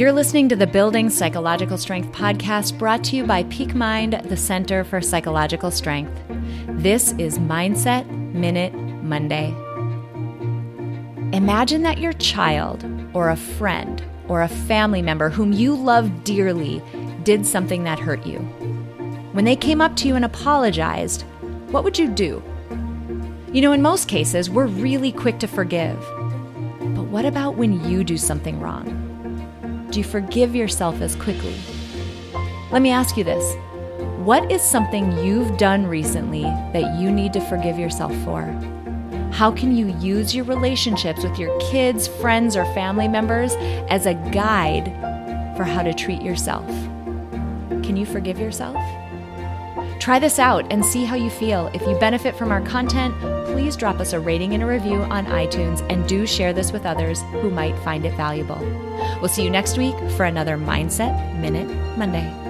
You're listening to the Building Psychological Strength podcast brought to you by Peak Mind, the Center for Psychological Strength. This is Mindset Minute Monday. Imagine that your child or a friend or a family member whom you love dearly did something that hurt you. When they came up to you and apologized, what would you do? You know, in most cases, we're really quick to forgive. But what about when you do something wrong? Do you forgive yourself as quickly? Let me ask you this What is something you've done recently that you need to forgive yourself for? How can you use your relationships with your kids, friends, or family members as a guide for how to treat yourself? Can you forgive yourself? Try this out and see how you feel. If you benefit from our content, please drop us a rating and a review on iTunes and do share this with others who might find it valuable. We'll see you next week for another Mindset Minute Monday.